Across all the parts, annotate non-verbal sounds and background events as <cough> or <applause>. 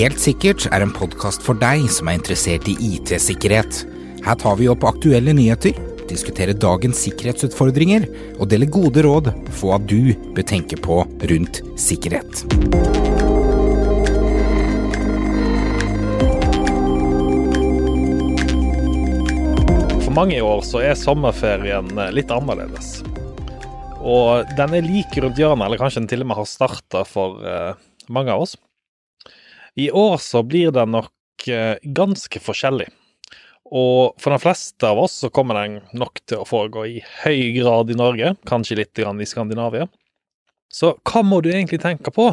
Helt sikkert er en podkast for deg som er interessert i IT-sikkerhet. Her tar vi opp aktuelle nyheter, diskuterer dagens sikkerhetsutfordringer og deler gode råd på hva du bør tenke på rundt sikkerhet. For mange i år så er sommerferien eh, litt annerledes. Og den er like rundt hjørnet, eller kanskje den til og med har starta for uh, mange av oss. I år så blir den nok uh, ganske forskjellig. Og for de fleste av oss så kommer den nok til å foregå i høy grad i Norge, kanskje litt i Skandinavia. Så hva må du egentlig tenke på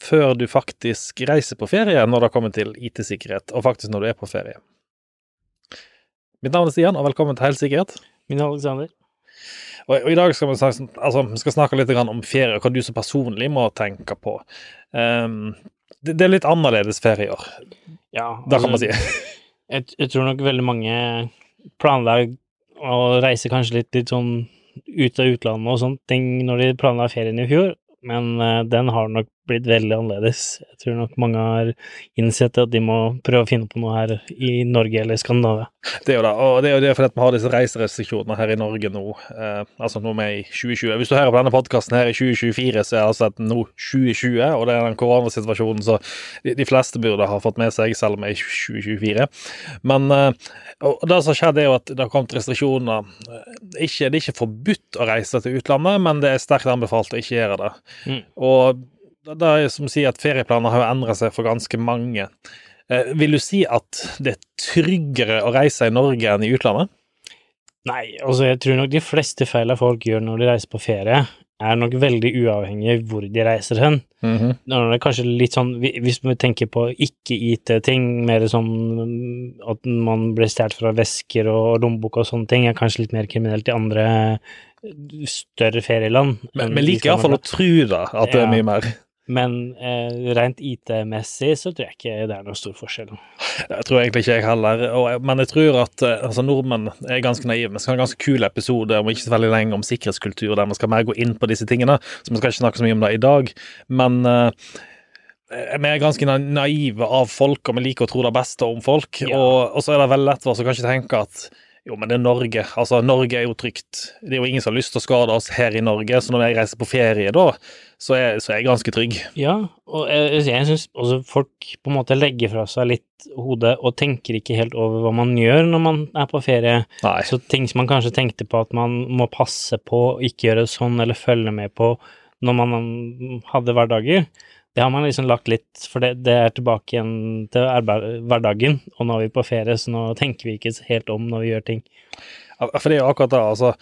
før du faktisk reiser på ferie når det kommer til IT-sikkerhet, og faktisk når du er på ferie? Mitt navn er Stian, og velkommen til Helsikkerhet. Min navn er Alexander. Og, og, i dag skal vi snakke, altså, vi skal snakke litt om ferie, og hva du som personlig må tenke på. Um, det, det, er litt annerledes ferie i år. Ja. det kan man si. <laughs> jeg, jeg, tror nok veldig mange planla å reise kanskje litt, litt sånn ut av utlandet og sånne ting når de planla ferien i fjor, men uh, den har nok blitt veldig annerledes. Jeg tror nok mange har innsett at de må prøve å finne på noe her i Norge eller Skandinavia. Det er jo det, og det er jo det fordi vi har disse reiserestriksjonene her i Norge nå. Eh, altså nå med i 2020. Hvis du hører på denne podkasten her i 2024, så er det altså nå 2020, og det er den koronasituasjonen så de, de, fleste burde ha fått med seg, selv om det er 2024. Men eh, det som skjedde, er jo at det har kommet restriksjoner. Ikke, det er ikke forbudt å reise til utlandet, men det er sterkt anbefalt å ikke gjøre det. Mm. Og det er som sier at ferieplaner har endra seg for ganske mange. Eh, vil du si at det er tryggere å reise i Norge enn i utlandet? Nei, altså jeg tror nok de fleste feilene folk gjør når de reiser på ferie, er nok veldig uavhengig av hvor de reiser hen. Mm -hmm. Det er kanskje litt sånn, Hvis vi tenker på ikke-IT-ting, mer sånn at man blir stjålet fra vesker og lommebok og sånne ting, er kanskje litt mer kriminelt i andre større ferieland. Men, men liker iallfall å tro da, at ja. det er mye mer. Men eh, rent IT-messig så tror jeg ikke det er noe stor forskjell. Jeg tror egentlig ikke jeg heller, og, men jeg tror at eh, altså, nordmenn er ganske naive. Vi skal ha en ganske kul episode om ikke så veldig lenge om sikkerhetskultur, der vi skal mer gå inn på disse tingene. Så vi skal ikke snakke så mye om det i dag. Men eh, vi er ganske naive av folk, og vi liker å tro det beste om folk. Ja. Og, og, så er det veldig lett for oss å kanskje tenke at jo, men det er Norge. Altså, Norge er jo trygt. Det er jo ingen som har lyst til å skade oss her i Norge, så når jeg reiser på ferie da, så er, så er jeg ganske trygg. Ja, og jeg, jeg syns også folk på en måte legger fra seg litt hodet og tenker ikke helt over hva man gjør når man er på ferie. Nei. Så ting som man kanskje tenkte på at man må passe på, ikke gjøre sånn eller følge med på når man hadde hverdager, det har man liksom lagt litt, for det, det er tilbake igjen til hverdagen, og nå er vi på ferie, så nå tenker vi ikke helt om når vi gjør ting. For det er jo akkurat det, altså,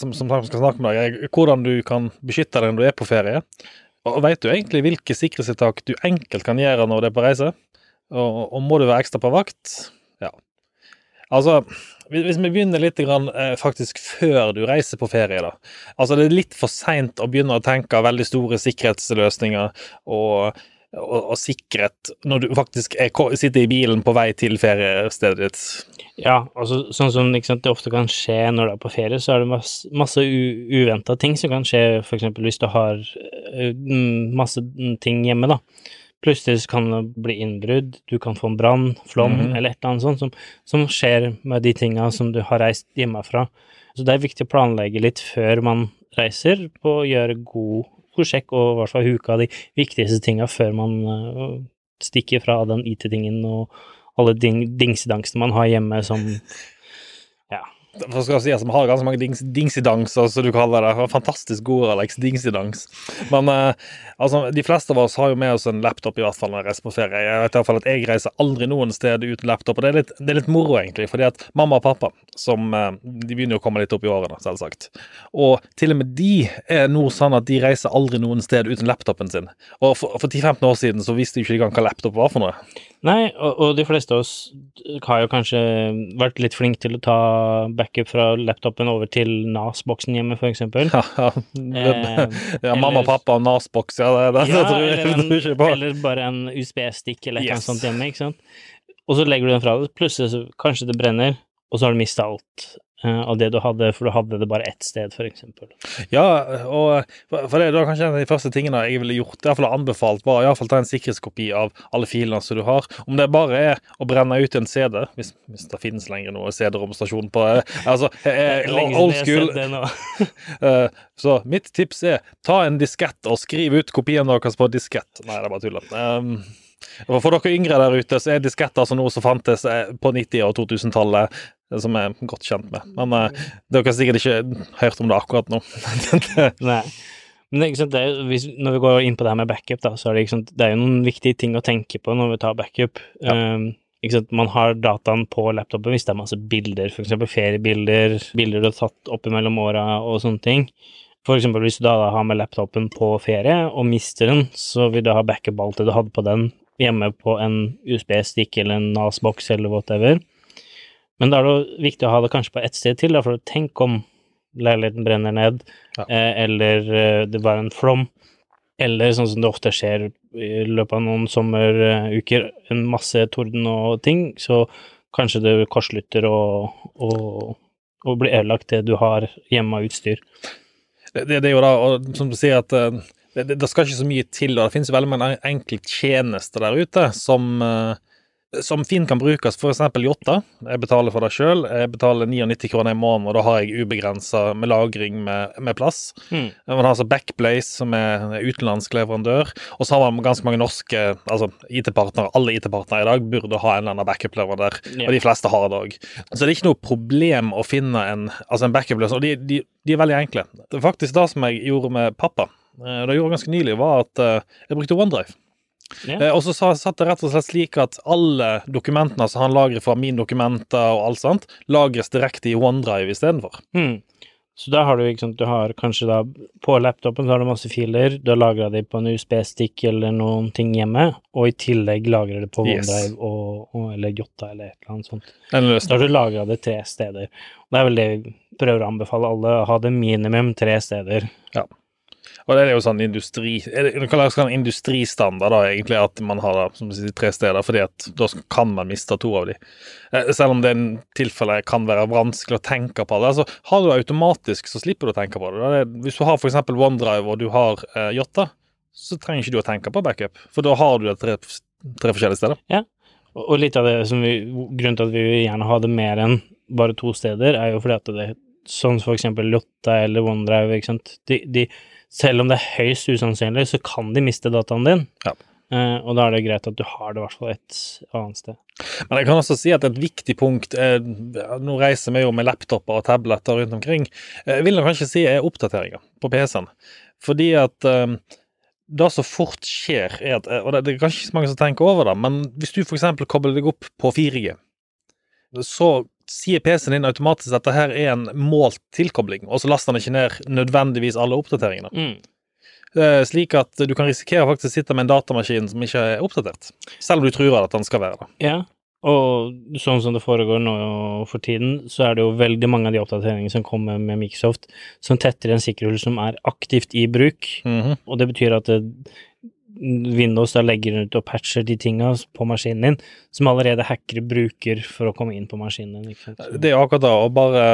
som vi skal snakke med deg, hvordan du kan beskytte deg når du er på ferie. Og Vet du egentlig hvilke sikkerhetstiltak du enkelt kan gjøre når du er på reise? Og, og må du være ekstra på vakt? Ja. Altså, hvis vi begynner litt grann, eh, faktisk før du reiser på ferie, da. Altså, det er litt for seint å begynne å tenke veldig store sikkerhetsløsninger og, og, og sikkerhet når du faktisk er, sitter i bilen på vei til feriestedet ditt. Ja, altså sånn som sant, det ofte kan skje når du er på ferie, så er det masse, masse uventa ting som kan skje, f.eks. hvis du har uh, masse ting hjemme, da. Plutselig kan det bli innbrudd, du kan få en brann, flom mm eller et eller annet sånt som, som, skjer med de tinga som du har reist hjemmefra. Så det er viktig å planlegge litt før man reiser, på å gjøre god, god sjekk og i hvert fall huke av de viktigste tinga før man uh, stikker fra den IT-tingen og alle ding dingsedangsene man har hjemme som for skal si, altså, har ganske mange dings, dingsidanser, som du kaller det. Fantastisk god, Alex. Dingsidans. Men eh, altså, de fleste av oss har jo med oss en laptop, i hvert fall når jeg reiser på ferie. Jeg vet i hvert fall at jeg reiser aldri noen sted uten laptop, og det er litt, det er litt moro, egentlig. fordi at mamma og pappa, som eh, de begynner jo å komme litt opp i årene, selvsagt. Og til og med de er nå sånn at de reiser aldri noen sted uten laptopen sin. Og for, for 10-15 år siden så visste de ikke engang hva laptop var for noe. Nei, og, og, de fleste av oss har jo kanskje vært litt flinke til å ta backup fra laptopen over til NAS-boksen hjemme, eksempel. <laughs> Ja, ja. Eh, ja mamma og pappa og NAS-boks, ja, det, det, ja, det tror jeg, eller, <laughs> en, ikke på. Eller bare en USB-stikk eller yes. noe sånt hjemme, ikke sant. Og så legger du den fra deg, plutselig så kanskje det brenner, og så har du mista alt. Eh, av det du hadde, for du hadde det bare ett sted, eksempel. Ja, og for det, det er kanskje en av de første tingene jeg ville gjort, i hvert fall anbefalt, var i ta en sikkerhetskopi av alle filene som du har. Om det bare er å brenne ut en CD, hvis, hvis det finnes lenger noe CD-romstasjon på. Altså, eh, Lenge old school. <laughs> Eh, Så mitt tips er ta en diskett og skriv ut kopien deres på diskett. Nei, det er bare tull. Um, og for dere yngre der ute, så er disketter altså noe som fantes eh, på 90- og 2000-tallet, eh, som jeg er godt kjent med. Men eh, dere har sikkert ikke hørt om det akkurat nå. <laughs> Nei. Men det, sant, det er, hvis, når vi går inn på det her med backup, da, så er det, sant, det er jo noen viktige ting å tenke på når vi tar backup. Um, ikke sant, man har dataen på laptopen hvis det er masse bilder, f.eks. feriebilder, bilder du har tatt opp mellom åra og sånne ting. Eksempel hvis du da har med laptopen på ferie og mister den, så vil du ha backup alt det du hadde på den hjemme på en USB-stikk eller en NAS-boks eller whatever. Men da er det viktig å ha det kanskje på ett sted til, da, for tenk om leiligheten brenner ned, Ja. eh, eller eh, det var en flom, eller sånn som det ofte skjer i løpet av noen sommeruker, en masse torden og ting, så kanskje det kortslutter og, og, og blir ødelagt det du har hjemme av utstyr. Det, det, det er jo da, og som du sier, at eh, det, det, det skal ikke så mye til. og Det finnes veldig mange enkelttjenester der ute som, eh, som fint kan brukes. Eksempel Jotta. Jeg betaler for det sjøl. Jeg betaler 99 kroner i måneden, og da har jeg ubegrensa med lagring med, med plass. Mm. Man har altså Backblaze, som er en utenlandsk leverandør. Og så har man ganske mange norske altså IT-partnere. Alle IT-partnere i dag burde ha en eller annen backup-leverandør, yeah. og de fleste har det òg. Så det er ikke noe problem å finne en, altså en backup-løsning. Og de, de, de er veldig enkle. Det er faktisk det som jeg gjorde med pappa. Eh, Det jeg gjorde ganske nylig, var at eh, jeg brukte OneDrive. Ja. Eh, Og så satt det rett og slett slik at alle dokumentene som han lagrer fra mine dokumenter og alt sånt, lagres direkte i OneDrive istedenfor. Mm. Så da har du ikke sant, du har kanskje da på laptopen så har du masse filer, du har lagra de på en USB-stikk eller noen ting hjemme, og i tillegg lagrer det på Yes. OneDrive og, og, eller Jotta eller et eller annet sånt. Da Så har du lagra det tre steder. Og det er vel det vi prøver å anbefale alle, å ha det minimum tre steder. Og det er jo sånn industri er det, kan sånn industristandard da, egentlig, at man har det som sier, tre steder, fordi at da kan man miste to av de. Eh, Selv om det er en tilfelle kan være vanskelig å tenke på det. Altså, har du det automatisk, så slipper du å tenke på det. det er hvis du har f.eks. OneDrive og du har eh, Jotta, så trenger ikke du å tenke på backup, for da har du det tre, tre forskjellige steder. Og, og litt av det som vi, grunnen til at vi vil gjerne ha det mer enn bare to steder, er jo fordi at det Sånn som for eksempel Lotta eller OneDrive, ikke sant. De, de, selv om det er høyst usannsynlig, så kan de miste dataen din. Ja. Uh, og da er det greit at du har det i hvert fall et annet sted. Men jeg kan også si at et viktig punkt er, Nå reiser vi jo med laptoper og tabletter rundt omkring. vil Jeg vil nok kanskje si er oppdateringer på PC-en. Fordi at eh, det som fort skjer, er at Og det, det er kanskje ikke så mange som tenker over det, men hvis du f.eks. kobler deg opp på 4G, så sier PC-en din automatisk at dette her er en målt tilkobling, og så laster den ikke ned nødvendigvis alle oppdateringene. Mm. Eh, Slik at du kan risikere faktisk å sitte med en datamaskin som ikke er oppdatert, selv om du tror at den skal være det. Ja, og sånn som det foregår nå for tiden, så er det jo veldig mange av de oppdateringene som kommer med Microsoft, som tetter en sikkerhull som er aktivt i bruk. Mhm. Og det betyr at det, Windows da legger ut og patcher de tinga på maskinen din, som allerede hackere bruker for å komme inn på maskinen din. Det er akkurat det, og bare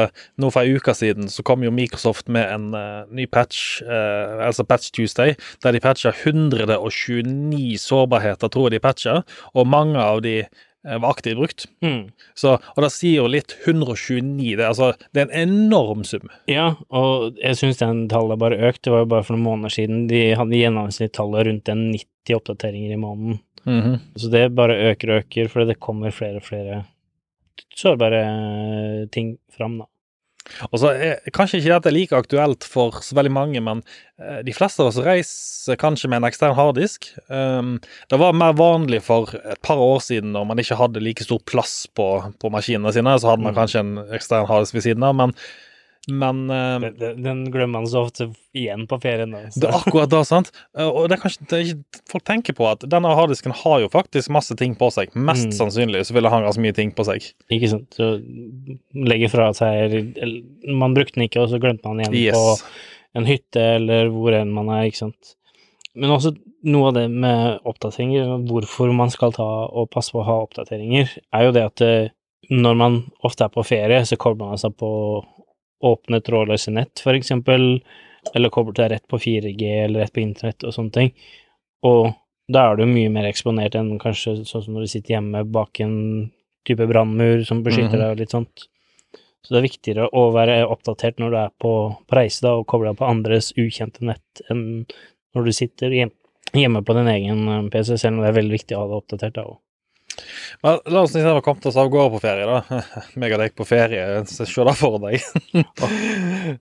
nå for ei uke siden så kom jo Microsoft med en uh, ny patch, uh, altså Patch Tuesday, der de patcha 129 sårbarheter, tror jeg de patcha, og mange av de var aktivt brukt. Mm. Så, og det sier jo litt 129, det altså, det er en enorm sum. Ja, og jeg syns den tallet bare økt. Det var jo bare for noen måneder siden de hadde gjennomsnitt tallet rundt en 90 oppdateringer i måneden. Så det bare øker og øker, fordi det kommer flere og flere sårbare ting fram, da. Og så er kanskje ikke dette like aktuelt for så veldig mange, men eh, de fleste av oss reiser kanskje med en ekstern harddisk. Um, det var mer vanlig for et par år siden når man ikke hadde like stor plass på, på maskinene sine, så hadde man Mm. kanskje en ekstern harddisk ved siden av, men, men uh, Den, den- den glemmer man så ofte igjen på ferien, da. det er akkurat da, sant? Eh, Og det er kanskje det er ikke folk tenker på at denne harddisken har jo faktisk masse ting på seg. Mest Mm. sannsynlig så vil det ha ganske mye ting på seg. Ikke sant. Så legger fra seg Man brukte den ikke, og så glemte man igjen på en hytte eller hvor enn man er, ikke sant. Men også noe av det med oppdateringer, hvorfor man skal ta og passe på å ha oppdateringer, er jo det at eh, når man ofte er på ferie, så kobler man seg på åpne trådløse nett, eksempel, eller koble seg rett på 4G eller rett på internett og sånne ting. Og da er du mye mer eksponert enn kanskje sånn som når du sitter hjemme bak en type brannmur som beskytter Mhm. deg og litt sånt. Så det er viktigere å være oppdatert når du er på, på reise da, og koble deg på andres ukjente nett enn når du sitter hjemme på din egen eh, PC, selv om det er veldig viktig å ha det oppdatert da òg. Men la oss liksom komme oss av gårde på ferie, da. <laughs> Meg og deg på ferie, så se det for deg. <laughs>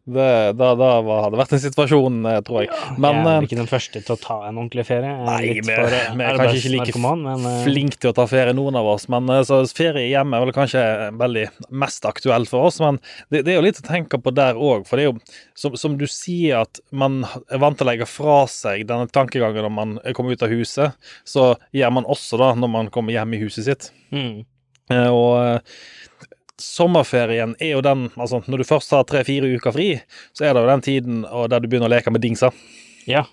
det da, da var, hadde vært en situasjon, eh, tror jeg. Men jeg er eh, ikke den første til å ta en ordentlig ferie. Er Nei, litt vi for er- vi kanskje ikke like men eh, flink til å ta ferie, noen av oss. Men så ferie hjemme er vel kanskje veldig mest aktuelt for oss. Men det, det er jo litt å tenke på der òg. For det er jo, som, som du sier, at man er vant til å legge fra seg denne tankegangen når man kommer ut av huset. Så gjør man også da når man kommer hjem i huset sitt. mm, Eh, Og eh, sommerferien er jo den Altså, når du først har tre-fire uker fri, så er det jo den tiden der du begynner å leke med dingser. Ja.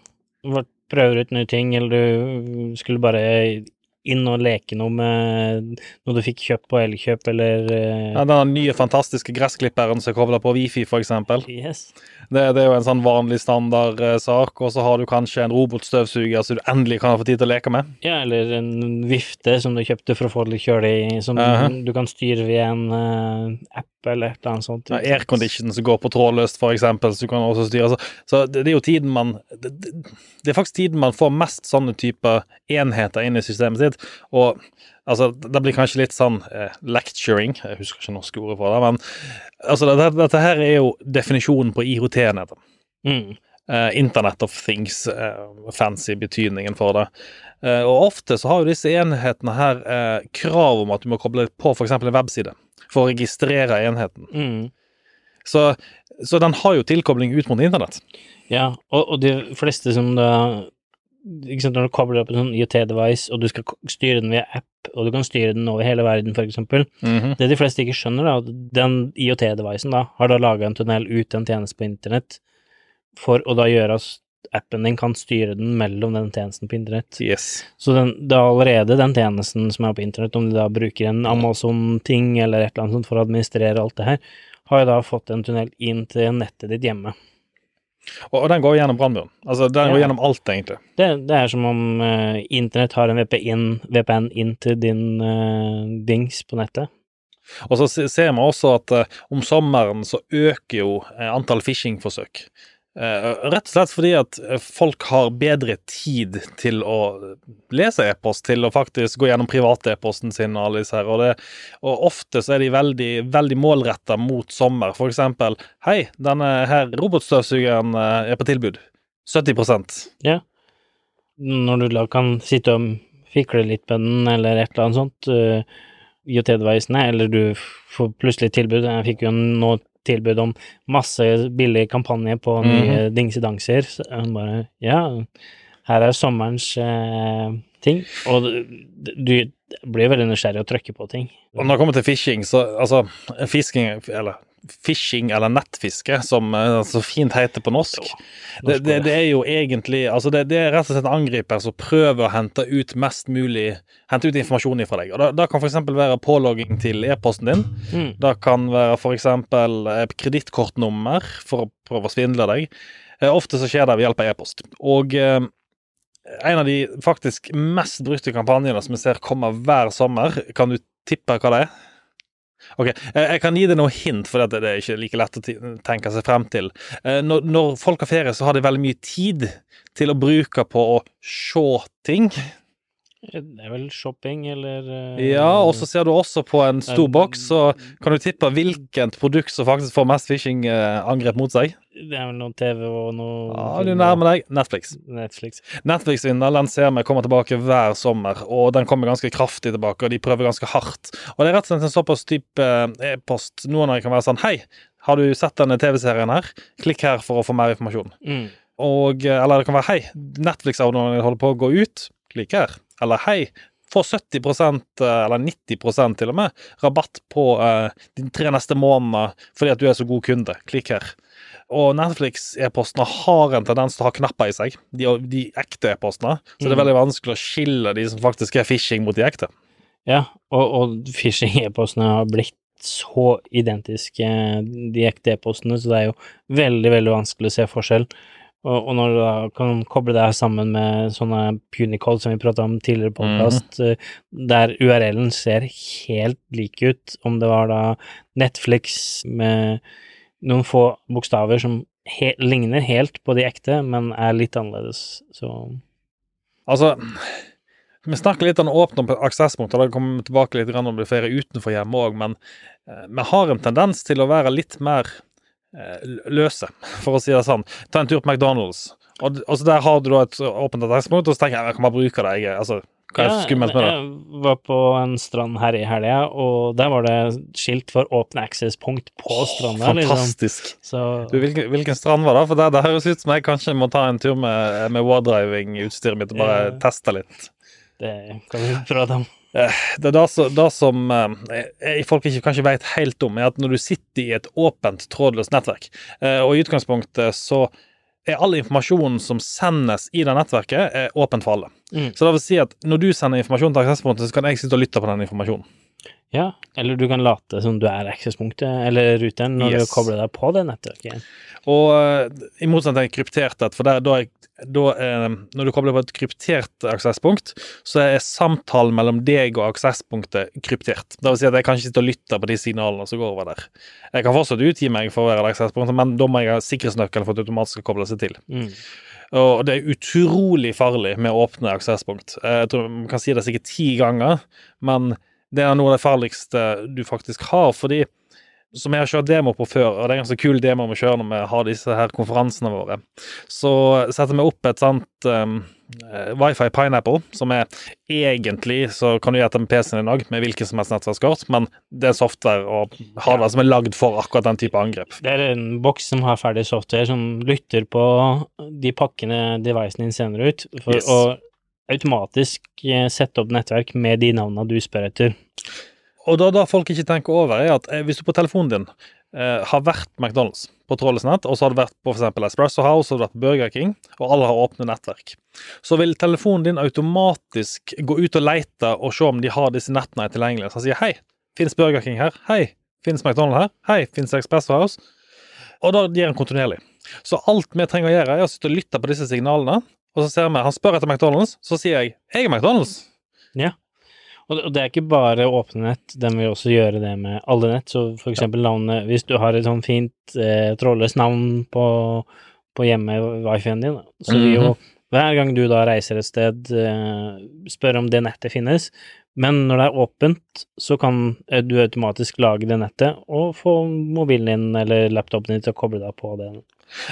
Prøver ut nye ting, eller du skulle bare inn og leke noe med noe du fikk kjøpt på Elkjøp, eller eh, Ja, den nye fantastiske gressklipperen som er kobla på wifi, f.eks. Yes. Det, det er jo en sånn vanlig standardsak. Og så har du kanskje en robotstøvsuger som du endelig kan få tid til å leke med. Ja, eller en vifte som du kjøpte for å få det litt kjølig som -huh. du kan styre via en uh, app eller et eller annet sånt. Ja, Aircondition som går på trådløst, f.eks., så du kan også styre. Så, så det, det er jo tiden man det, det, det er faktisk tiden man får mest sånne typer enheter inn i systemet sitt. Og altså, det blir kanskje litt sånn eh, lecturing, jeg husker ikke norske ordet for det, men altså, dette, dette her er jo definisjonen på IOT-nettet. Mm. Eh, Internet of Things, eh, fancy betydningen for det. Eh, og ofte så har jo disse enhetene her eh, krav om at du må koble på f.eks. en webside for å registrere enheten. Mm. Så, så den har jo tilkobling ut mot internett. Ja, og, og de fleste som da sant, Når du kobler opp en sånn IoT-device, og du skal styre den via app, og du kan styre den over hele verden, for eksempel Det de fleste ikke skjønner, da, den IoT-devicen da har da laga en tunnel ut til en tjeneste på internett, for å da gjøre at appen din kan styre den mellom den tjenesten på internett. Yes. Så den, det er allerede den tjenesten som er på internett, om de da bruker en Amazon-ting eller et eller annet sånt for å administrere alt det her, har jo da fått en tunnel inn til nettet ditt hjemme. Og, og den går gjennom brannmuren. Altså, den går gjennom alt, egentlig. Det, det er som om uh, internett har en VPN, VPN inn til din uh, dings på nettet. Og så ser vi også at uh, om sommeren så øker jo antall phishing-forsøk. Eh, rett og slett fordi at eh, folk har bedre tid til å lese e-post, til å faktisk gå gjennom private-e-posten sin og alle disse her. Og, det, og ofte så er de veldig, veldig målretta mot sommer. For eksempel Hei, denne her robotstøvsugeren eh, er på tilbud. 70 Ja. Når du kan sitte og fikle litt med den, eller et eller annet sånt, IOT-devisene, eller du får plutselig tilbud Jeg fikk jo nå tilbud om masse billig kampanje på nye dingsedanser. Så hun bare Ja, her er sommerens eh, ting. Og du, du blir veldig nysgjerrig og trykker på ting. Og når det kommer til fishing, så altså Fisking, eller fishing eller nettfiske, som eh, så fint heter på norsk, det, det, det er jo egentlig Altså, det, det er rett og slett en angriper som prøver å hente ut mest mulig Hente ut informasjon fra deg. Og Det, det kan f.eks. være pålogging til e-posten din. Mm. Det kan være f.eks. kredittkortnummer for å prøve å svindle deg. Eh, Ofte så skjer det ved hjelp av e-post. Og eh, en av de faktisk mest brukte kampanjene som vi ser komme hver sommer, kan du tippe hva det er? Ok, eh, Jeg kan gi deg noe hint, for det er ikke like lett å tenke seg frem til. Eh, Når, når folk har ferie, så har de veldig mye tid til å bruke på å se ting. Det er vel shopping, eller eh, Ja, og så ser du også på en stor Eh, boks, så kan du tippe hvilket produkt som faktisk får mest phishing-angrep mot seg. Det er vel noe TV og noe Ja, du nærmer deg. Netflix. Netflix. Netflix-vinner den ser vi kommer tilbake hver sommer, og den kommer ganske kraftig tilbake, og de prøver ganske hardt. Og det er rett og slett en såpass type eh, e-post. Noen av dem kan være sånn Hei, har du sett denne TV-serien her? Klikk her for å få mer informasjon. Mm. Og, eh, eller det kan være Hei, Netflix-abonnementet holder på å gå ut. Klikk her. Eller Hei, få 70 eh, eller 90% til og med, rabatt på uh, de tre neste månedene fordi at du er så god kunde. Klikk her. Og Netflix-e-postene har en tendens til å ha knapper i seg, de, de ekte e-postene. Så det er Mm. veldig vanskelig å skille de som faktisk er phishing, mot de ekte. Ja, og, og phishing-e-postene har blitt så identiske de ekte e-postene, så det er jo veldig, veldig vanskelig å se forskjell. Og, og når du da kan koble det sammen med sånne punicode som vi prata om tidligere på podkast, der URL-en ser helt lik ut, om det var da Netflix med noen få bokstaver som he ligner helt på de ekte, men er litt annerledes, så. Altså, vi snakker litt om å åpne opp aksesspunkter, da kommer vi tilbake litt når det flere utenfor hjemmet òg, men eh, vi har en tendens til å være litt mer eh, løse, for å si det sånn. Ta en tur på McDonald's, og, og så der har du da et åpent aksesspunkt, og så tenker jeg jeg kan bare bruke det, jeg, altså, hva er skummelt med det? Jeg var på en strand her i helga, og der var det skilt for åpne access-punkt på stranda. Liksom. Fantastisk. Så Du, hvilken, hvilken strand var det? For det, det høres ut som jeg kanskje må ta en tur med, med wardriving-utstyret mitt og bare Ja. teste litt. det kan vi prøve om. Det, er det, som- det som eh, eh, folk ikke kanskje vet helt om, er at når du sitter i et åpent, trådløst nettverk, eh, og i utgangspunktet så er all informasjonen som sendes i det nettverket, er åpent for alle. Mm. Så det vil si at når du sender informasjon til aksesspunktet, så kan jeg sitte og lytte på den informasjonen. Ja, eller du kan late som du er access-punktet, eller ruten, når Yes. du kobler deg på det nettverket. Og eh, i motsetning til kryptert for der, da, da eh, når du kobler på et kryptert aksesspunkt, så er samtalen mellom deg og aksesspunktet kryptert. Det vil si at jeg kan ikke sitte og lytte på de signalene som går over der. Jeg kan fortsatt utgi meg for å være et aksesspunkt, men da må jeg ha sikkerhetsnøkkel for at det automatisk skal koble seg til. Mm. Og det er utrolig farlig med åpne aksesspunkt. Eh, Jeg tror man kan si det sikkert ti ganger, men det er noe av det farligste du faktisk har, fordi som jeg har kjørt demo på før, og det er en ganske kul demo vi kjører når vi har disse her konferansene våre, så setter vi opp et sånt um, Wifi Pineapple, som er egentlig så kan du gjøre det med PC-en din òg, med hvilken som helst nettverkskort, men det er software og hardware som er lagd for akkurat den type angrep. Det er en boks som har ferdig software, som lytter på de pakkene devicen din sender ut, for Yes. å automatisk eh, sette opp nettverk med de navnene du spør etter. Og da, da folk ikke tenker over, er at eh, hvis du på telefonen din eh, har vært McDonald's på trådløst nett, og så har du vært på eksempel Espresso House og vært Burger King, og alle har åpne nettverk, så vil telefonen din automatisk gå ut og lete og se om de har disse nettene tilgjengelige. Så han sier hei, fins Burger King her? Hei, fins McDonald's her? Hei, fins Espresso House? Og da gir han kontinuerlig. Så alt vi trenger å gjøre, er å sitte og lytte på disse signalene, og så ser vi Han spør etter McDonald's, så sier jeg jeg er McDonald's. Ja. og det er ikke bare åpne nett, den vil også gjøre det med alle nett. Så for eksempel navnet Hvis du har et sånn fint eh, trådløst navn på, på hjemme-wifien din, så vil jo hver gang du da reiser et sted, eh, spør om det nettet finnes. Men når det er åpent, så kan eh, du automatisk lage det nettet og få mobilen din eller laptopen din til å koble deg på det.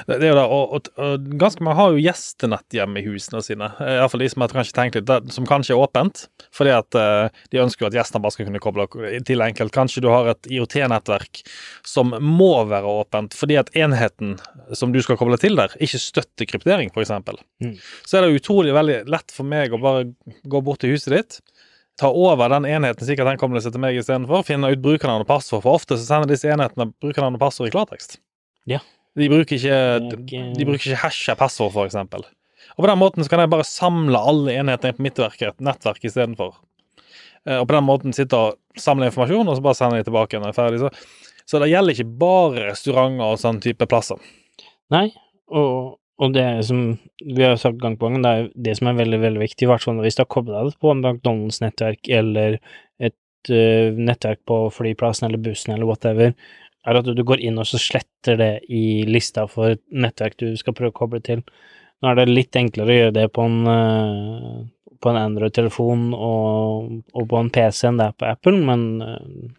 Det, er jo det, og, og, og ganske mange har jo gjestenett hjemme i husene sine. Eh, Iallfall de som kanskje tenkt litt, det, som kanskje er åpent. Fordi at uh, de ønsker jo at gjestene bare skal kunne koble til enkelt. Kanskje du har et IOT-nettverk som må være åpent fordi at enheten som du skal koble til der, ikke støtter kryptering, f.eks. Mm. Så er det utrolig veldig lett for meg å bare gå bort til huset ditt. Ta over den enheten, sikkert den kobler seg til meg istedenfor. Finne ut brukernavn og passord. For ofte så sender disse enhetene brukernavn og passord i klartekst. Ja. De bruker ikke, er ikke- de bruker ikke hasha passord, for eksempel. Og på den måten så kan jeg bare samle alle enhetene på mitt verk, et nettverk istedenfor. Eh, Og på den måten sitte og samle informasjon, og så bare sende de tilbake når jeg er ferdig. Så, så det gjelder ikke bare restauranter og sånn type plasser. Nei, og, og det som vi har sagt gang på gang, det er det som er veldig, veldig viktig, i hvert fall hvis du har kobla deg på McDonald's-nettverk eller et uh, nettverk på flyplassen eller bussen eller whatever, er at du går inn og så sletter det i lista for et nettverk du skal prøve å koble til. Nå er det litt enklere å gjøre det på en, uh, en Android-telefon og, og på en PC enn det er på Apple, men eh,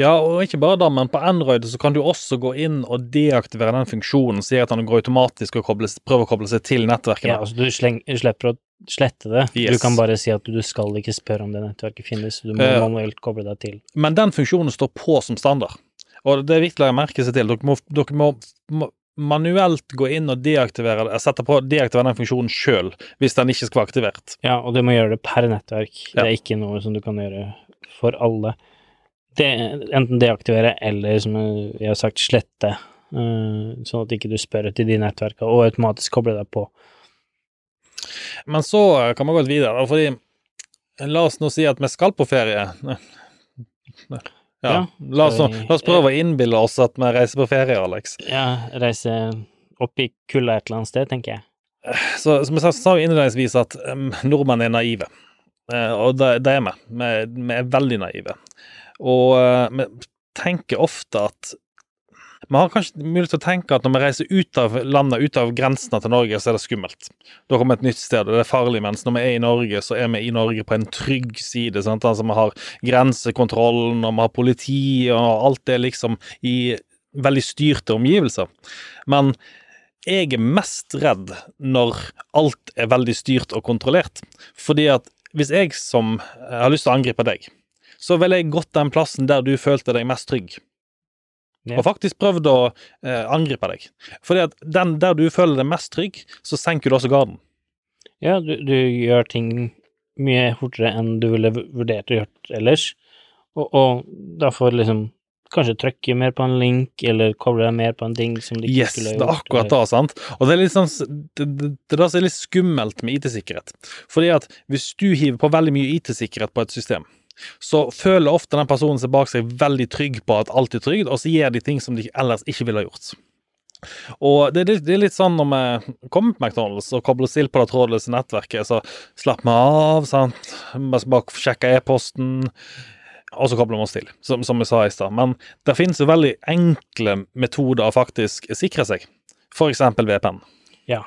Ja, og ikke bare da, men på Android så kan du også gå inn og deaktivere den funksjonen, sier at den går automatisk og kobles, prøver å koble seg til nettverkene. Ja, altså du sleng, slipper å slette det. Yes. Du kan bare si at du skal ikke spørre om det nettverket finnes, du må uh, manuelt koble deg til. Men den funksjonen står på som standard. Og det er viktig å merke seg til. Dere må, dere må, må manuelt gå inn og deaktivere det, sette på deaktivere den funksjonen sjøl, hvis den ikke skal være aktivert. Ja, og du må gjøre det per nettverk. Det er ikke noe som du kan gjøre for alle. Det, enten deaktivere eller, som jeg har sagt, slette, Uh, sånn at ikke du spør etter de nettverkene, og automatisk koble deg på. Men så kan man gå litt videre, fordi La oss nå si at vi skal på ferie. Ja. Ja, La, oss, la oss prøve å innbille oss at vi reiser på ferie, Alex. Ja, reise opp i kulda et eller annet sted, tenker jeg. Så som jeg sa, innledningsvis at um, nordmenn er naive. Uh, og det, det er vi. vi. Vi er veldig naive. Og eh, vi tenker ofte at Vi har kanskje mulighet til å tenke at når vi reiser ut av landet, ut av grensene til Norge, så er det skummelt. Da kommer et nytt sted, og det er farlig. Mens når vi er i Norge, så er vi i Norge på en trygg side. Sant? Altså Vi har grensekontrollen, og vi har politi, og alt det liksom i veldig styrte omgivelser. Men jeg er mest redd når alt er veldig styrt og kontrollert. Fordi at hvis jeg som jeg har lyst til å angripe deg, så ville jeg gått den plassen der du følte deg mest trygg. Ja. Og faktisk prøvd å eh, angripe deg. Fordi at den der du føler deg mest trygg, så senker du også garden. Ja, du, du gjør ting mye fortere enn du ville vurdert å gjøre ellers, og, og da får liksom kanskje trykke mer på en link, eller koble deg mer på en ting som du ikke Yes, skulle det er akkurat da, det, sant. Og det er litt sånn det, det, det er litt skummelt med IT-sikkerhet. Fordi at hvis du hiver på veldig mye IT-sikkerhet på et system, så føler ofte den personen seg bak seg veldig trygg på at alt er trygt, og så gjør de ting som de ellers ikke ville ha gjort. Og det, er litt- er sånn når vi kommer på McDonald's og kobler oss til på det trådløse nettverket, så slapper vi av, sant. Bare bare sjekke e-posten, og så kobler vi oss til, som, som jeg sa i stad. Men det finnes jo veldig enkle metoder å faktisk sikre seg, f.eks. VPN. Ja.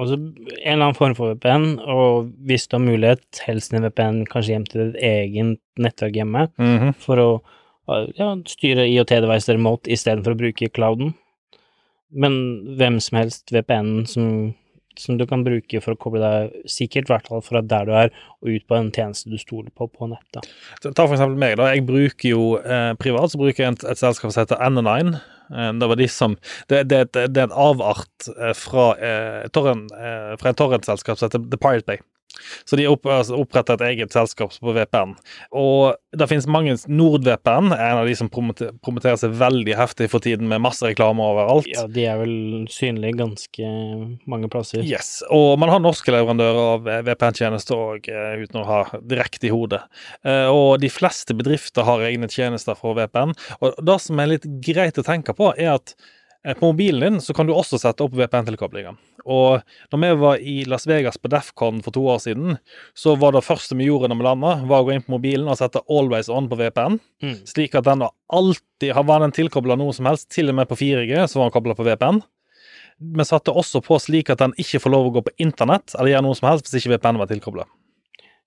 Og så en eller annen form for VPN, og hvis du har mulighet, helst en VPN kanskje hjem til ditt egen nettverk hjemme, Mhm. for å ja, styre IoT-device remote istedenfor å bruke clouden. Men hvem som helst VPN som, som du kan bruke for å koble deg sikkert, i hvert fall fra der du er, og ut på en tjeneste du stoler på på nettet. Ta for eksempel meg, da. Jeg bruker jo eh, privat så bruker jeg et, et selskap som heter N9. Eh, det var de som Det, det, det, det er en avart eh, fra, eh, torren, eh, fra en torrentselskap som heter The Pirate Bay. Så de altså, oppretta et eget selskap på VPN. Og det finnes mange NordVPN, er en av de som promoterer seg veldig heftig for tiden, med masse reklame overalt. Ja, de er vel synlige ganske mange plasser. Yes, og man har norske leverandører av VPN-tjenester òg, uten å ha direkte i hodet. Eh, Og de fleste bedrifter har egne tjenester for VPN. Og det som er litt greit å tenke på, er at eh, på mobilen din så kan du også sette opp VPN-tilkoblinger. Og når vi var i Las Vegas på Defcon for to år siden, så var det første vi gjorde når vi landa, var å gå inn på mobilen og sette Always On på VPN, Mm. slik at den alltid Var den tilkobla noe som helst, til og med på 4G, så var den kobla på VPN. Vi satte også på slik at den ikke får lov å gå på internett eller gjøre noe som helst hvis ikke VPN var tilkobla.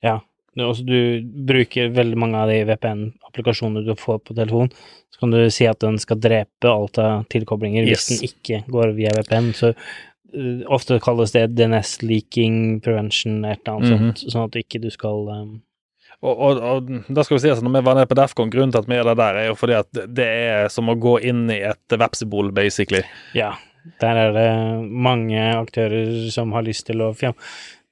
Ja. Du, du bruker veldig mange av de VPN-applikasjonene du får på telefon, så kan du si at den skal drepe alt av tilkoblinger Yes. hvis den ikke går via VPN. Så uh, ofte kalles det DNS leaking prevention, et eller annet Mhm. sånt, sånn at ikke du skal um, Og, og, og da skal vi si at når vi var nede på Defcon, grunnen til at vi er der, er jo fordi at det er som å gå inn i et vepsebol, basically. Ja, der er det mange aktører som har lyst til å ja,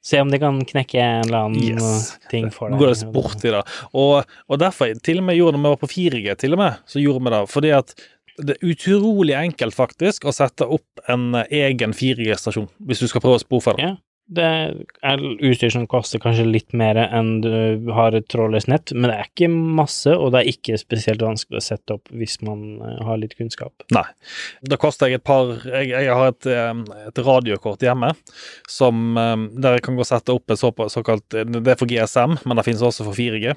se om de kan knekke en eller annen Yes. ting for deg. går det sport i det. Og, og derfor, til og med gjorde vi var på 4G, til og med, så gjorde vi det. Fordi at det er utrolig enkelt faktisk å sette opp en eh, egen 4G-stasjon, hvis du skal prøve å spore det. Ja. Det er utstyr som koster kanskje litt mer enn du har et trådløst nett, men det er ikke masse, og det er ikke spesielt vanskelig å sette opp hvis man eh, har litt kunnskap. Nei. Da koster jeg et par Jeg, jeg har et, et radiokort hjemme som, der jeg kan gå og sette opp et så, såkalt Det er for GSM, men det finnes også for 4G.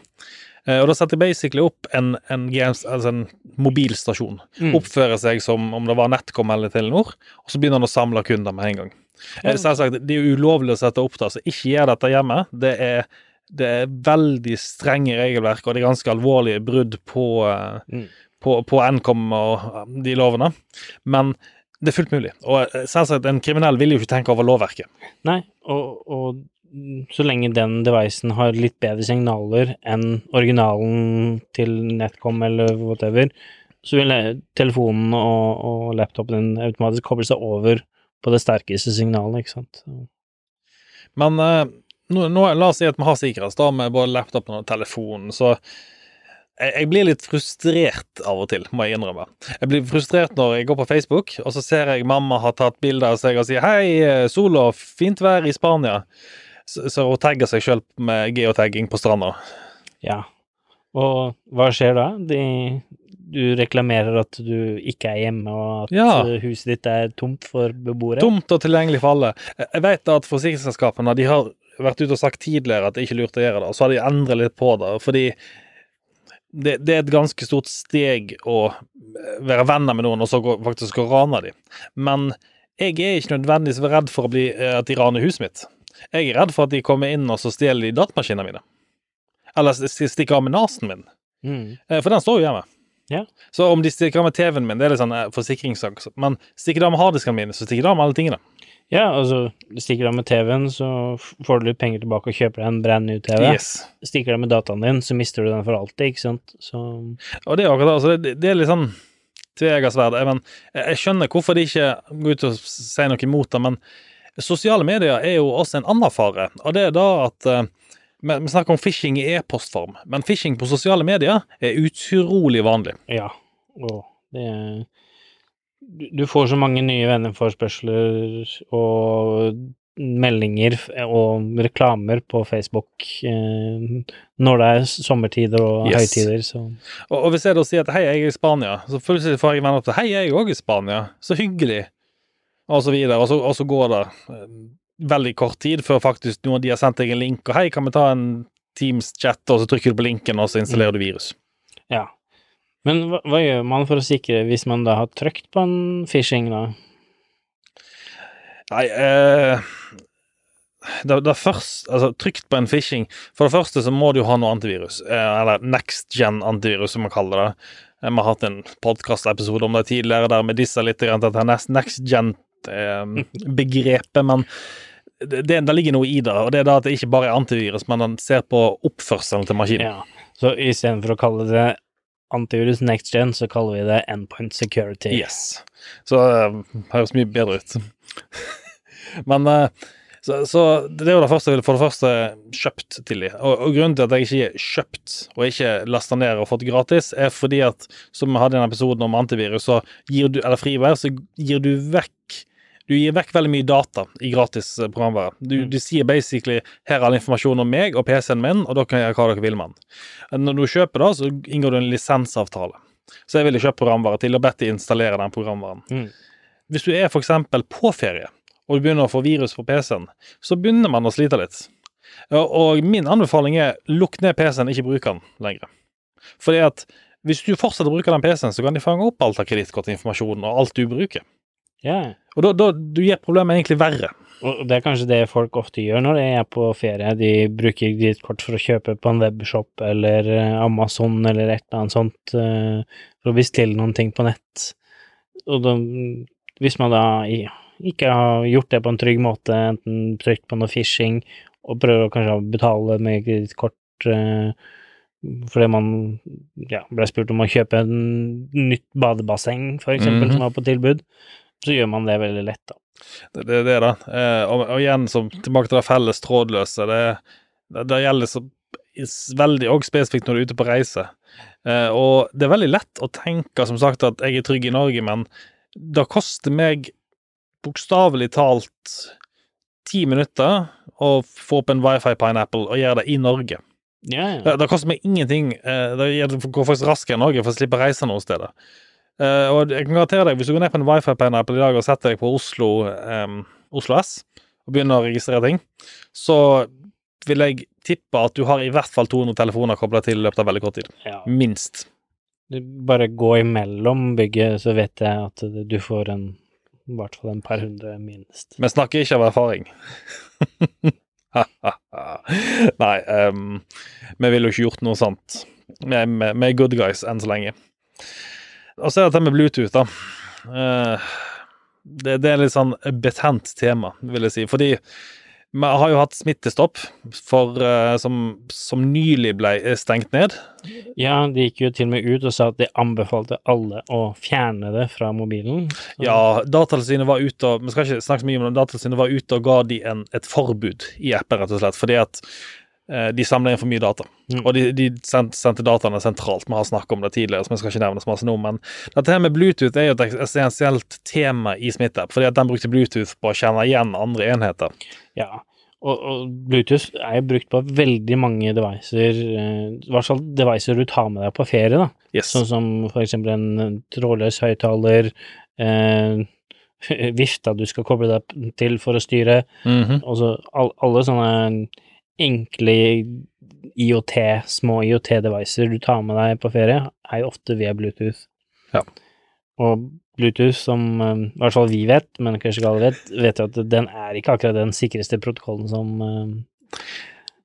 Eh, Og da setter jeg basically opp en, en, GS, altså en mobilstasjon. Mm. Oppfører seg som om det var NetCom eller Telenor, og så begynner han å samle kunder med en gang. Ja. sagt, Selvsagt, det er ulovlig å sette opp det, så ikke gjør dette hjemme. Det er, det er veldig strenge regelverk, og det er ganske alvorlige brudd på, eh, Mm. på, på Nkom og eh, de lovene. Men det er fullt mulig. Og eh, selvsagt, en kriminell vil jo ikke tenke over lovverket. Nei, og, og mm, så lenge den devicen har litt bedre signaler enn originalen til Netcom eller whatever, så vil eh, telefonen og, og laptopen din automatisk koble seg over på det sterkeste signalet, ikke sant. Men eh, nå, nå, la oss si at vi har sikkerhet da, med både laptopen og telefonen, så jeg, jeg blir litt frustrert av og til, må jeg innrømme. Jeg blir frustrert når jeg går på Facebook, og så ser jeg mamma har tatt bilder av seg og sier 'Hei, sola, fint vær i Spania'. så, så hun tagger seg sjøl med geotagging på stranda. Ja. Og hva skjer da? De, du reklamerer at du ikke er hjemme, og at Ja. eh, huset ditt er tomt for beboere? Tomt og tilgjengelig for alle. Jeg jeg vet at forsikringsselskapene de har vært ute og sagt tidligere at det ikke er lurt å gjøre det, og så har de endret litt på det. fordi det, det er et ganske stort steg å være venner med noen og så gå, faktisk å rane dem. Men jeg er ikke nødvendigvis redd for bli, eh, at de raner huset mitt. Jeg er redd for at de kommer inn og så stjeler de datamaskinene mine. Eller stikker av med nesen min. Mm. Eh, For den står jo hjemme. Ja. Så om de stikker av med TV-en min, det er litt sånn eh, forsikringssak. Men stikker de av med harddisken min, så stikker de av med alle tingene. Ja, altså, stikker du av med TV-en, så får du litt penger tilbake og kjøper deg en brand new TV. Yes. Stikker du av med dataen din, så mister du den for alltid, ikke sant? Så Og det er akkurat det. Altså det, det er litt sånn tveegget sverd. Jeg, jeg jeg skjønner hvorfor de ikke går ut og sier noe imot det, men sosiale medier er jo også en annen fare. Og det er da at eh, Vi snakker om phishing i e-postform, men phishing på sosiale medier er utrolig vanlig. ja. Og det du, du får så mange nye venneforspørsler og meldinger og reklamer på Facebook eh, når det er sommertider og Yes. høytider, så Og, og hvis jeg da sier at hei, jeg er i Spania, så plutselig får jeg venner opp til hei, jeg er òg i Spania, så hyggelig, og så videre. Og så, og så går det eh, veldig kort tid før faktisk noen av de har sendt deg en link, og hei, kan vi ta en Teams-chat, og så trykker du på linken, og så installerer du virus. ja. Men hva, hva gjør man for å sikre hvis man da har trykt på en phishing, da? Nei, eh, det, det er først, altså trygt på en phishing For det første så må du jo ha noe antivirus, eh, eller next gen antivirus, som man kaller det. Eh, Vi har hatt en podkastepisode om det tidligere der vi disser litt grann til dette next gen-begrepet, men det, det, det ligger noe i det, og det er da at det ikke bare er antivirus, men den ser på oppførselen til maskinen. Ja. Så istedenfor å kalle det antivirus next gen, så kaller vi det endpoint security. Yes. Så uh, høres mye bedre ut. <laughs> Men eh, så, så det er jo det første jeg ville for det første kjøpt til de. Og, og grunnen til at jeg ikke er kjøpt og ikke lasta ned og fått gratis, er fordi at som vi hadde i denne episoden om antivirus, så gir du, eller frivær, så gir du vekk du gir vekk veldig mye data i gratis eh, programvare. Du, Mm. du sier basically 'her er all informasjon om meg og PC-en min', og da kan jeg gjøre hva dere vil med den. Når du kjøper det, så inngår du en lisensavtale. Så jeg ville kjøpt programvare til og bedt de installere den programvaren. Mm. Hvis du er eksempel på ferie, og du begynner å få virus på PC-en, så begynner man å slite litt. Og- min anbefaling er lukk ned PC-en, ikke bruk den lenger. Fordi at hvis du fortsetter å bruke den PC-en, så kan de fange opp alt av kredittkortinformasjon og alt du bruker. Ja. Og da, da du gjør problemet egentlig verre. Og det er kanskje det folk ofte gjør når de er på ferie. De bruker kredittkort for å kjøpe på en webshop eller eh, Amazon eller et eller annet sånt eh, for å bestille noen ting på nett. Og da, hvis man da ikke har gjort det på en trygg måte, enten trykt på noe phishing og prøver kanskje å betale med kredittkort eh, fordi man ja, ble spurt om å kjøpe en nytt badebasseng, for eksempel, -hmm. som var på tilbud, så gjør man det veldig lett, da. Det det er det, da. Eh, og, og igjen, som, tilbake til det felles trådløse. Det, det, det gjelder så veldig og spesifikt når du er ute på reise. Eh, og det er veldig lett å tenke som sagt at jeg er trygg i Norge, men det koster meg bokstavelig talt ti minutter å få opp en wifi pineapple og gjøre det i Norge. Ja, ja. Det, det koster meg ingenting. eh, Det det går faktisk raskere i Norge for å slippe å reise noen steder. Eh, og jeg kan garantere deg, hvis du går ned på en wifi pineapple i dag og setter deg på Oslo, um, Oslo S og begynner å registrere ting, så vil jeg tippe at du har i hvert fall 200 telefoner kobla til i løpet av veldig kort tid. ja. Minst. Du bare gå imellom bygget, så vet jeg at du får en i hvert fall en par hundre minst. Vi snakker ikke av erfaring. <laughs> Nei, um, vi ville jo ikke gjort noe sånt. Vi er good guys enn så lenge. Og så er det dette med Bluetooth, da. Eh, det, det er litt sånn betent tema, vil jeg si. Fordi vi har jo hatt smittestopp for, eh, som, som nylig ble stengt ned. Ja, de gikk jo til og med ut og sa at de anbefalte alle å fjerne det fra mobilen. Så- Ja, Datatilsynet var ute og Vi skal ikke snakke så mye om det, Datatilsynet var ute og ga de en, et forbud i appen, rett og slett, fordi at de samla inn for mye data. Mm. Og de, de sendte, dataene sentralt. Vi har snakket om det tidligere, så vi skal ikke nevne så masse nå. Men dette her med Bluetooth er jo et essensielt tema i SmittApp, fordi at den brukte Bluetooth på å kjenne igjen andre enheter. Ja, Og, og Bluetooth er jo brukt på veldig mange devicer, eh, i hvert fall devicer du tar med deg på ferie, da. Yes. Sånn som eksempel en trådløs høyttaler, eh, <laughs> vifta du skal koble deg til for å styre, Mhm. altså all, alle sånne enkle IoT, små IoT-devicer du tar med deg på ferie, er jo ofte via Bluetooth. Ja. Og Bluetooth, som eh, i hvert fall vi vet, men kanskje ikke alle vet, vet jo at den er ikke akkurat den sikreste protokollen som eh,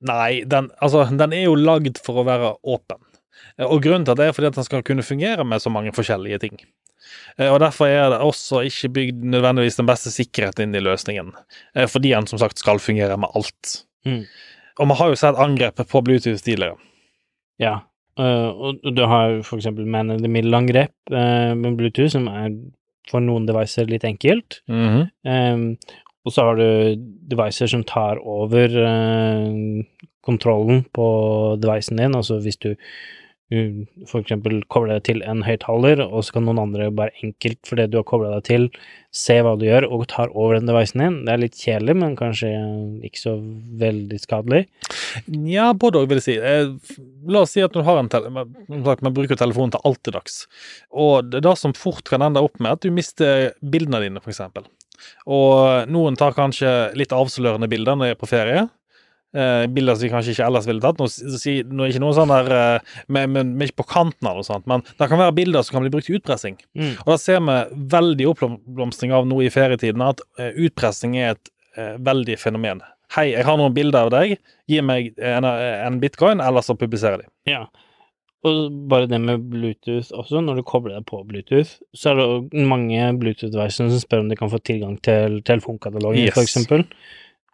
Nei, den, altså, den er jo lagd for å være åpen. Eh, Og grunnen til det er fordi at den skal kunne fungere med så mange forskjellige ting. Og derfor er det også ikke bygd nødvendigvis den beste sikkerheten inn i løsningen. Fordi den som sagt skal fungere med alt. Mm. Og vi har jo sett angrepet på Bluetooth tidligere. Ja. eh, og du har for eksempel man in the middle-angrep eh, med Bluetooth, som er for noen devices litt enkelt. Um, og så har du devices som tar over uh, kontrollen på devicen din, altså hvis du for eksempel kobler deg til en høyttaler, og så kan noen andre bare enkelt, for det du har kobla deg til, se hva du gjør, og tar over den devicen din. Det er litt kjedelig, men kanskje ikke så veldig skadelig. Ja, både òg, vil jeg si. Eh, La oss si at du har en tele som sagt, Man bruker telefonen til alt til dags. Og det er det som fort kan ende opp med at du mister bildene dine, f.eks. Og noen tar kanskje litt avslørende bilder når de er på ferie. Eh, bilder som de kanskje ikke ellers ville tatt. Nå, si, nå er ikke noe sånn der vi med, med, med ikke på kanten av noe sånt, men det kan være bilder som kan bli brukt til utpressing. Mm. Og da ser vi veldig oppblomstring av nå i ferietiden at uh, utpressing er et eh, veldig fenomen. Hei, jeg har noen bilder av deg. Gi meg en, en bitcoin, eller så publiserer de. Ja. Og bare det med Bluetooth også, når du kobler deg på Bluetooth, så er det mange Bluetooth-devicer som spør om de kan få tilgang til telefonkatalogen, Yes. eksempel.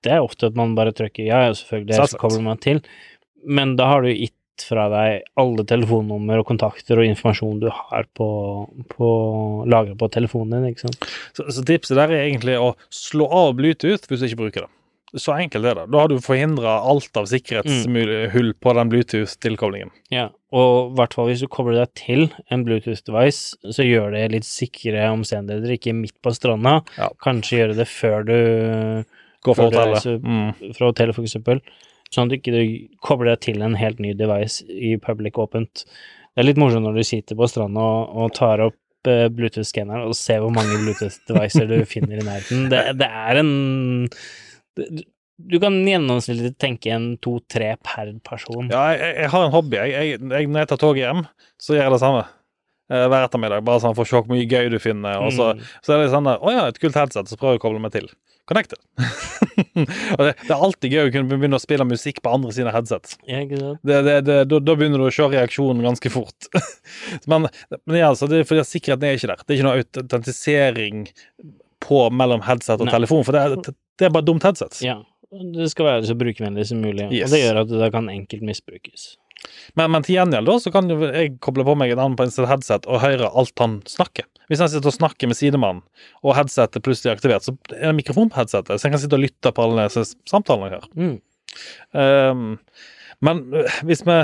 Det er ofte at man bare trykker ja, ja, selvfølgelig, så, så kommer man til, men da har du gitt fra deg alle telefonnummer og kontakter og informasjon du har på, på lagret på telefonen din, ikke sant. Så, så tipset der er egentlig å slå av Bluetooth hvis du ikke bruker det. Så enkelt er det. Da har du forhindra alt av sikkerhetshull på den Bluetooth-tilkoblingen. Ja, og i hvert fall hvis du kobler deg til en Bluetooth-device, så gjør det litt sikre omstendigheter, ikke midt på stranda. Ja. Kanskje gjøre det før du Gå for hotellet. Mm. fra hotellet, for eksempel, sånn at du ikke kobler deg til en helt ny device i public åpent. Det er litt morsomt når du sitter på stranda og, og tar opp eh, Bluetooth-skanneren og ser hvor mange Bluetooth-devicer du finner i nærheten. Det, det er en det, Du kan gjennomsnittlig tenke en to-tre per person. Ja, jeg, jeg har en hobby. Jeg, jeg, jeg, når jeg tar toget hjem, så gjør jeg det samme. Eh, hver ettermiddag. Bare sånn for å se hvor mye gøy du finner. Og så, Mm. så er det sånn der, Å ja, et kult headset, så prøver jeg å koble meg til. Connected. <laughs> det, det er alltid gøy å kunne begynne å spille musikk på andre sine headsets. Ja. Det, det, det, da, da begynner du å se reaksjonen ganske fort. <laughs> men, men ja, altså, det fordi sikkerheten er ikke der. Det er ikke noe autentisering på mellom headset og Nei. telefon, for det er, det er bare dumt headset. Ja. Det skal være så brukervennlig som mulig, Yes. og det gjør at det kan enkelt misbrukes. Men, men til gjengjeld da, så kan jo jeg koble på meg en annen på installet headset og høre alt han snakker. Hvis han sitter og snakker med sidemannen, og headsetet plutselig er aktivert, så er det mikrofon på headsetet, så jeg kan sitte og lytte på alle disse samtalene jeg hører. Mm. Um, men øh, hvis vi,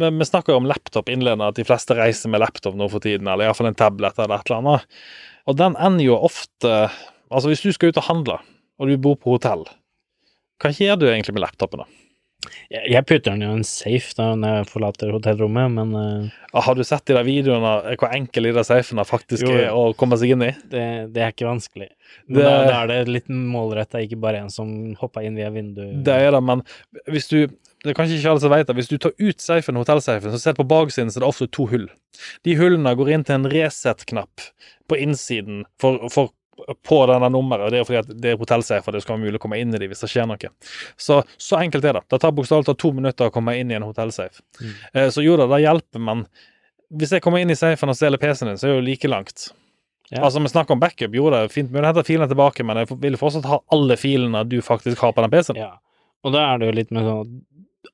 vi, vi snakker jo om laptop innledende, at de fleste reiser med laptop nå for tiden, eller iallfall en tablet eller et eller annet. Og den ender jo ofte Altså, hvis du skal ut og handle, og du bor på hotell, hva gjør du egentlig med laptopen, da? Jeg, putter den jo i en safe da når jeg forlater hotellrommet, men Ah, Har du sett i de videoene hvor enkel de der safene faktisk Jo, er å komme seg inn i? det, det er ikke vanskelig. Det- da, da er det litt målretta, ikke bare en som hopper inn via vinduet. Det er det, men hvis du det er kanskje ikke alle som vet det. Hvis du tar ut safen, hotellsafen, så ser du på baksiden så er det ofte to hull. De hullene går inn til en reset-knapp på innsiden for, for på denne nummeret. og Det er fordi at det er hotellsafer, det skal være mulig å komme inn i dem hvis det skjer noe. Så, så enkelt er det. Det tar bokstavelig talt to minutter å komme inn i en hotellsafe. Mm. Eh, Så jo da, det hjelper, men hvis jeg kommer inn i safen og stjeler PC-en din, så er det jo like langt. Ja. Altså, vi snakker om backup. Jo, det er fint mulig å hente filene tilbake, men jeg vil fortsatt ha alle filene du faktisk har på den PC-en. Ja. Og da er det jo litt med sånn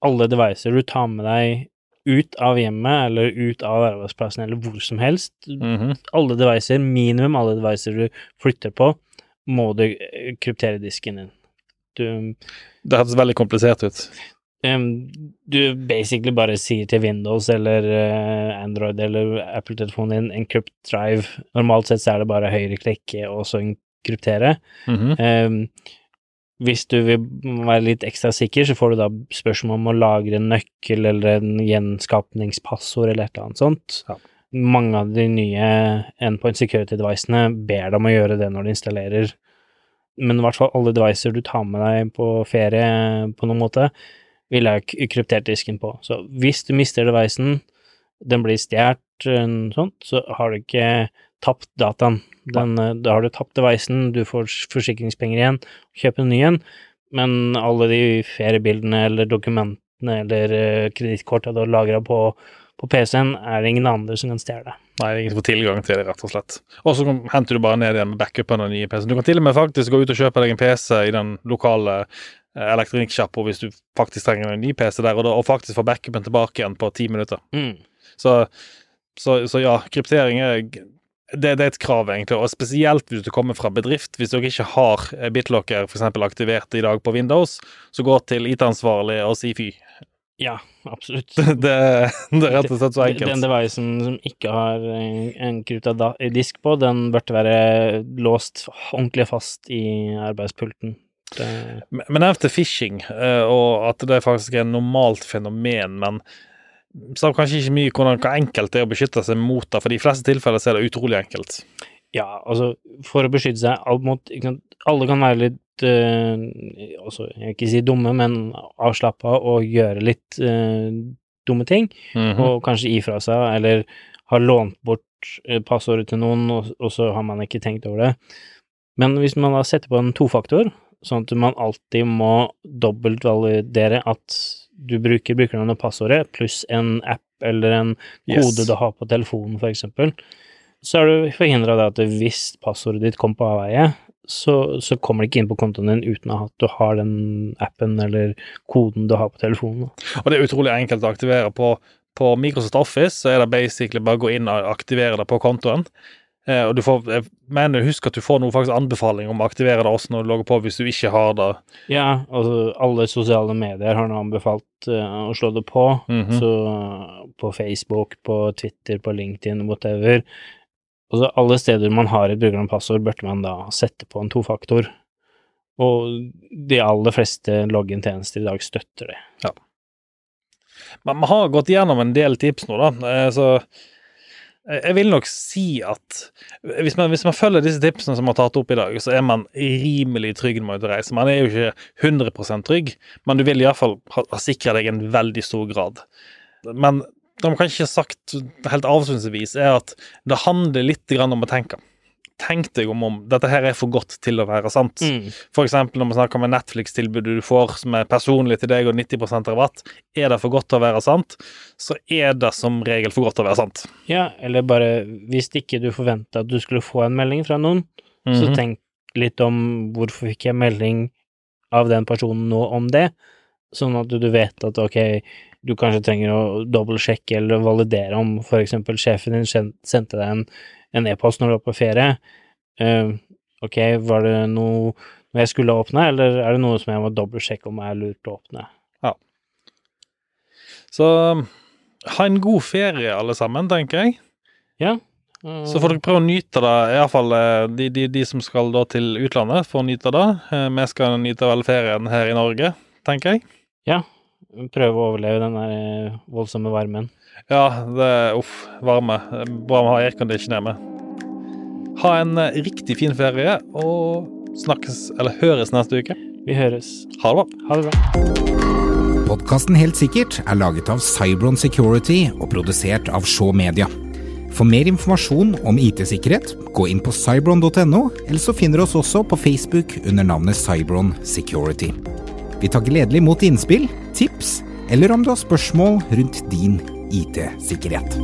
alle devices du tar med deg ut av hjemmet eller ut av arbeidsplassen eller hvor som helst, Mhm. alle devicer, minimum alle devicer du flytter på, må du eh, kryptere disken din. Du, Det hørtes veldig komplisert ut. Um, du basically bare sier til Windows eller uh, Android eller Apple-telefonen din encrypt drive. Normalt sett så er det bare høyreklikk og så kryptere. Mhm. Em, hvis du vil være litt ekstra sikker, så får du da spørsmål om å lagre en nøkkel eller en gjenskapningspassord eller et eller annet sånt. Ja. Mange av de nye endpoint security-devicene ber deg om å gjøre det når du installerer, men i hvert fall alle devicer du tar med deg på ferie på noen måte, vil jeg ha kryptert disken på. Så hvis du mister devicen, den blir stjålet, sånt, så har du ikke tapt dataen. Den, eh, da har du tapt devicen, du får forsikringspenger igjen, kjøper en ny en, men alle de feriebildene eller dokumentene eller uh, kredittkorta du har lagra på, på PC-en, er det ingen andre som kan stjele. Nei, det er ingen som får tilgang til det, rett og slett. Og så henter du bare ned igjen med backupen av den nye PC-en. Du kan til og med faktisk gå ut og kjøpe deg en PC i den lokale eh, elektronikksjappa hvis du faktisk trenger en ny PC der, og, da, og faktisk få backupen tilbake igjen på ti minutter. Mm. Så, så, så ja, kryptering er det, det, er et krav, egentlig, og spesielt hvis du kommer fra bedrift. Hvis dere ikke har BitLocker f.eks. aktivert i dag på Windows, så gå til IT-ansvarlig og si fy. Ja, absolutt. <laughs> Det, det, er rett og slett så enkelt. Den devicen som ikke har en, kruta disk på, den burde være låst ordentlig fast i arbeidspulten. Men nevnte phishing, eh, og at det faktisk er et normalt fenomen, men sa kanskje ikke mye hvordan, hvor enkelt det er å beskytte seg mot det, for i de fleste tilfeller så er det utrolig enkelt. Ja, altså, for å beskytte seg mot Alle kan være litt uh, altså, Jeg vil ikke si dumme, men avslappa og gjøre litt uh, dumme ting, mm -hmm. og kanskje ifra seg, eller har lånt bort uh, passordet til noen, og, og, så har man ikke tenkt over det. Men hvis man da setter på en tofaktor, sånn at man alltid må dobbeltvalidere at du bruker brukernavnet og passordet pluss en app eller en kode Yes. du har på telefonen, eksempel, så er du forhindra at hvis passordet ditt kommer på avveie, så, så kommer det ikke inn på kontoen din uten at du har den appen eller koden du har på telefonen. Og det er utrolig enkelt å aktivere på, på Microsoft Office, så er det basically bare å gå inn og aktivere det på kontoen. Eh, og du får, jeg mener, husk at du får noe faktisk anbefaling om å aktivere det også når du logger på, hvis du ikke har det. Ja, altså alle sosiale medier har nå anbefalt uh, å slå det på, Mhm. så uh, på Facebook, på Twitter, på LinkedIn, whatever. Altså alle steder man har et brukernavn og passord, burde man da sette på en tofaktor. Og de aller fleste login-tjenester i dag støtter det. Men vi har gått gjennom en del tips nå, da. Eh, Så jeg vil nok si at hvis man, hvis man følger disse tipsene som er tatt opp i dag, så er man rimelig trygg når man er ute og reiser. Man er jo ikke 100% trygg, men du vil iallfall ha, ha sikra deg en veldig stor grad. Men det man kanskje har sagt helt avslutningsvis, er at det handler litt om å tenke. Tenk deg om om dette her er for godt til å være sant. Mm. For eksempel når vi snakker om Netflix-tilbudet du får som er personlig til deg og 90% rabatt. Er det for godt til å være sant, så er det som regel for godt til å være sant. Ja, eller bare hvis ikke du forventa at du skulle få en melding fra noen, så Mhm. tenk litt om hvorfor fikk jeg melding av den personen nå om det, sånn at du, du vet at ok, du kanskje trenger å dobbeltsjekke eller validere om eksempel sjefen din sendte deg en e-post når du var på ferie. Uh, ok, var det noe noe jeg skulle åpne, eller er det noe som jeg må dobbeltsjekke om er lurt å åpne? Ja. Så ha en god ferie, alle sammen, tenker jeg. Eh, Så får dere prøve å nyte det, iallfall de, de, de som skal da til utlandet, får nyte det. Eh, Vi skal nyte vel ferien her i Norge, tenker jeg. Ja, prøve å overleve den der eh, voldsomme varmen. Ja, det er uff, varme. Bra vi å ha aircondition hjemme. Ha en eh, riktig fin ferie, og snakkes, eller høres neste uke. Vi høres. Ha det bra. Ha det bra. Podkasten Helt sikkert er laget av Cybron Security og produsert av Shaw Media. For mer informasjon om IT-sikkerhet, gå inn på cybron.no, eller så finner du oss også på Facebook under navnet Cybron Security. Vi tar gledelig imot innspill, tips, eller om du har spørsmål rundt din IT-sikkerhet.